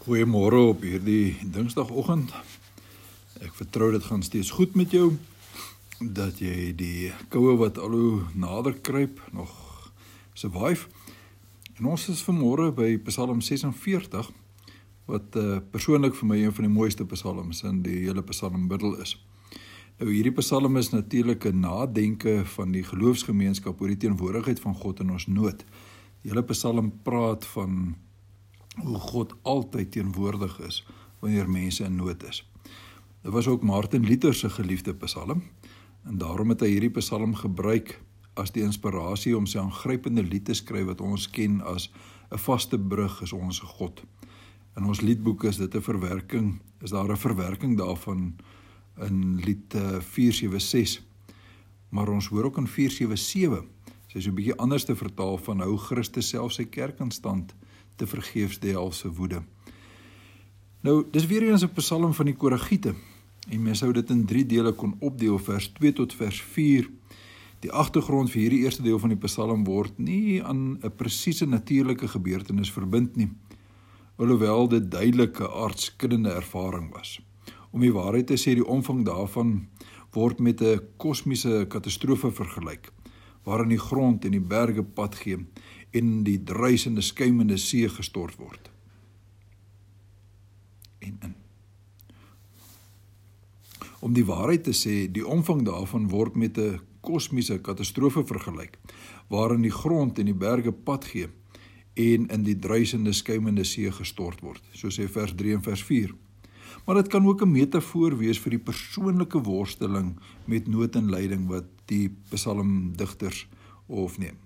Goeiemôre op hierdie Dinsdagoggend. Ek vertrou dit gaan steeds goed met jou dat jy die koue wat al hoe nader kruip nog survive. En ons is vanmôre by Psalm 46 wat uh, persoonlik vir my een van die mooiste psalms in die hele psalmmiddel is. Nou hierdie psalm is natuurlik 'n nadenke van die geloofsgemeenskap oor die teenwoordigheid van God in ons nood. Die hele psalm praat van hoe God altyd teenwoordig is wanneer mense in nood is. Dit was ook Martin Luther se geliefde Psalm en daarom het hy hierdie Psalm gebruik as die inspirasie om sy aangrypende lied te skryf wat ons ken as 'n vaste brug is ons God. In ons liedboek is dit 'n verwerking, is daar 'n verwerking daarvan in lied 476. Eh, maar ons hoor ook in 477, sy is 'n bietjie anders te vertaal van hou Christus self sy kerk in stand te vergeefs die hel se woede. Nou, dis weer eens 'n Psalm van die Koragiete. En mens sou dit in 3 dele kon opdeel, vers 2 tot vers 4. Die agtergrond vir hierdie eerste deel van die Psalm word nie aan 'n presiese natuurlike gebeurtenis verbind nie, alhoewel dit duidelike aardskinnende ervaring was. Om die waarheid te sê, die omvang daarvan word met 'n kosmiese katastrofe vergelyk, waarin die grond en die berge pad gee en die druisende skuimende see gestort word. En in Om die waarheid te sê, die omvang daarvan word met 'n kosmiese katastrofe vergelyk, waarin die grond en die berge pad gee en in die druisende skuimende see gestort word, soos sê vers 3 en vers 4. Maar dit kan ook 'n metafoor wees vir die persoonlike worsteling met nood en lyding wat die psalmdigters of neem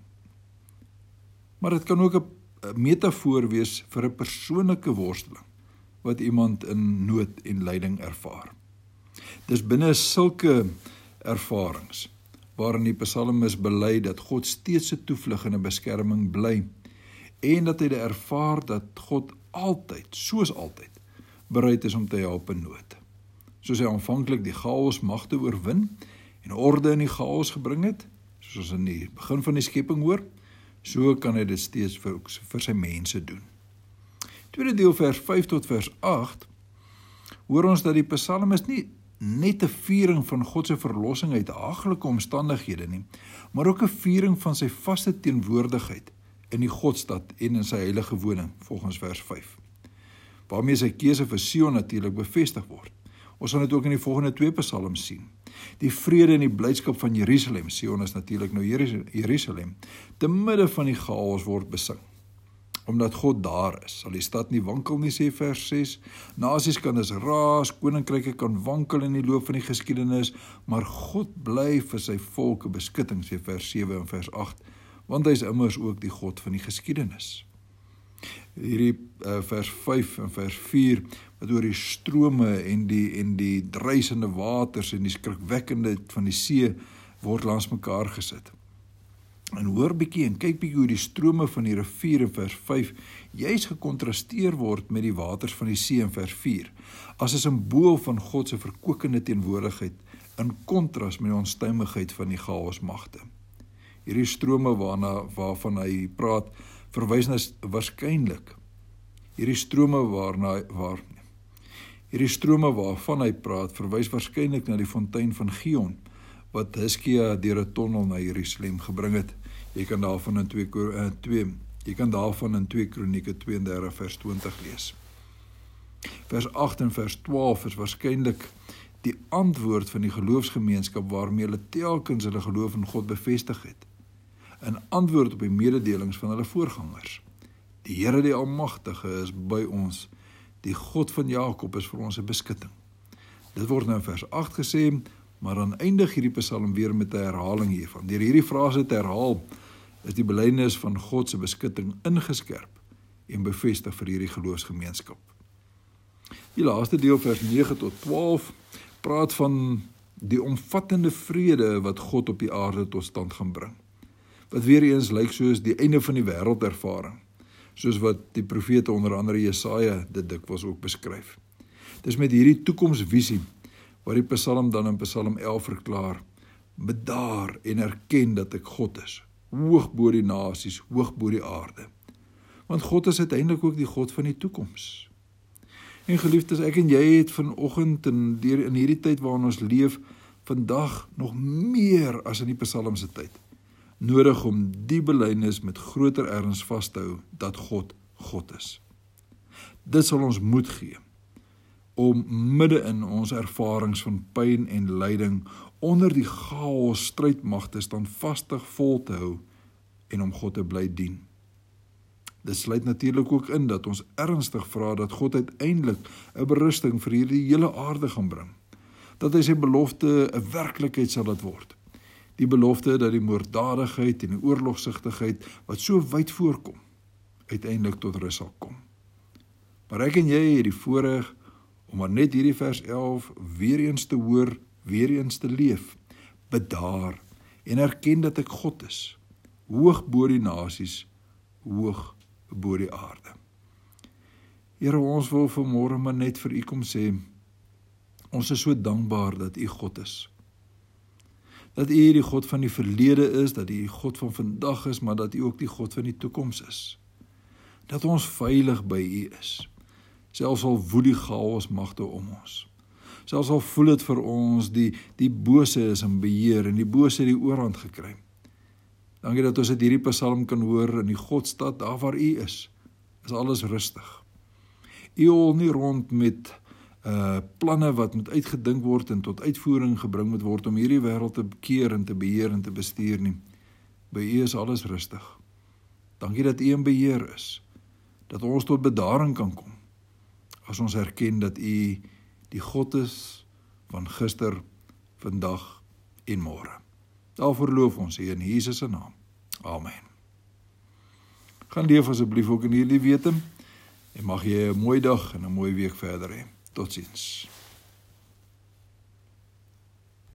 maar dit kan ook 'n metafoor wees vir 'n persoonlike worsteling wat iemand in nood en lyding ervaar. Dis binne sulke ervarings waarin die psalmis bely dat God steeds se toevlug en 'n beskerming bly en dat hy ervaar dat God altyd, soos altyd, bereid is om te help in nood. Soos hy aanvanklik die chaos magte oorwin en orde in die chaos gebring het, soos ons in die begin van die skepping hoor, So kan hy dit steeds vir vir sy mense doen. Tweede deel vers 5 tot vers 8 hoor ons dat die psalmis nie net 'n viering van God se verlossing uit haglike omstandighede nie, maar ook 'n viering van sy vaste teenwoordigheid in die Godstad en in sy heilige woning volgens vers 5. Waarmee sy keuse vir Sion natuurlik bevestig word. Ons gaan dit ook in die volgende twee psalms sien. Die vrede en die blydskap van Jerusalem, Sion is natuurlik nou Jerusalem, te midde van die chaos word besing. Omdat God daar is, sal die stad nie wankel nie sê vers 6. Nasies kan as raas, koninkryke kan wankel in die loop van die geskiedenis, maar God bly vir sy volke beskutting sê vers 7 en vers 8, want hy is immers ook die God van die geskiedenis hierdie uh, vers 5 en vers 4 wat oor die strome en die en die dreisende waters en die skrikwekkende van die see word langs mekaar gesit. En hoor bietjie en kyk bietjie hoe die strome van die rivier in vers 5 juis gekontrasteer word met die waters van die see in vers 4 as 'n simbool van God se verkokende teenwoordigheid in kontras met die onstuimigheid van die chaosmagte. Hierdie strome waarna waarvan hy praat verwys na waarskynlik hierdie strome waarna waar hierdie strome waarvan hy praat verwys waarskynlik na die fontein van Gion wat Hiskia deur 'n tonnel na Jerusalem gebring het. Jy kan daarvan in 2 2 eh, jy kan daarvan in 2 Kronieke 32 vers 20 lees. Vers 8 en vers 12 is waarskynlik die antwoord van die geloofsgemeenskap waarmee hulle telkens hulle geloof in God bevestig het in antwoord op die mededelings van hulle voorgangers. Die Here die Almagtige is by ons. Die God van Jakob is vir ons 'n beskutting. Dit word nou in vers 8 gesê, maar dan eindig hierdie Psalm weer met 'n herhaling hiervan. Deur hierdie frase te herhaal, is die belydenis van God se beskutting ingeskerp en bevestig vir hierdie geloofsgemeenskap. Die laaste deel vers 9 tot 12 praat van die omvattende vrede wat God op die aarde tot stand gaan bring wat weer eens lyk soos die einde van die wêreld ervaring soos wat die profete onder andere Jesaja dit dikwels ook beskryf. Dis met hierdie toekomsvisie waar die Psalm dan in Psalm 11 verklaar: "Bedaar en erken dat ek God is, hoog bo die nasies, hoog bo die aarde." Want God is uiteindelik ook die God van die toekoms. En geliefdes, ek en jy het vanoggend en deur in hierdie tyd waarin ons leef, vandag nog meer as in die psalms se tyd nodig om die belydenis met groter erns vas te hou dat God God is. Dit sal ons moed gee om midde in ons ervarings van pyn en lyding onder die chaos strydmagte standvastig vol te hou en om God te bly dien. Dit sluit natuurlik ook in dat ons ernstig vra dat God uiteindelik 'n berusting vir hierdie hele aarde gaan bring. Dat hy sy belofte 'n werklikheid sal laat word. Die belofte dat die moorddadigheid en die oorlogsigtigheid wat so wyd voorkom uiteindelik tot rus sal kom. Maar ek en jy het die voorreg om maar net hierdie vers 11 weer eens te hoor, weer eens te leef. Bedaar en erken dat ek God is, hoog bo die nasies, hoog bo die aarde. Here, ons wil vanmôre maar net vir U kom sê, ons is so dankbaar dat U God is. Dat U die God van die verlede is, dat U die God van vandag is, maar dat U ook die God van die toekoms is. Dat ons veilig by U is. Selfs al woed die chaos magte om ons. Selfs al voel dit vir ons die die bose is in beheer en die bose het die oorhand gekry. Dankie dat ons dit hierdie Psalm kan hoor in die Godstad daar waar U is. Is alles rustig. U hol nie rond met uh planne wat moet uitgedink word en tot uitvoering gebring moet word om hierdie wêreld te bekeer en te beheer en te bestuur nie. By U is alles rustig. Dankie dat U in beheer is. Dat ons tot bedaring kan kom. As ons erken dat U die God is van gister, vandag en môre. Daarvoor loof ons U in Jesus se naam. Amen. Gaan leef asseblief ook in hierdie wete en mag jy 'n mooi dag en 'n mooi week verder hê. Totsiens.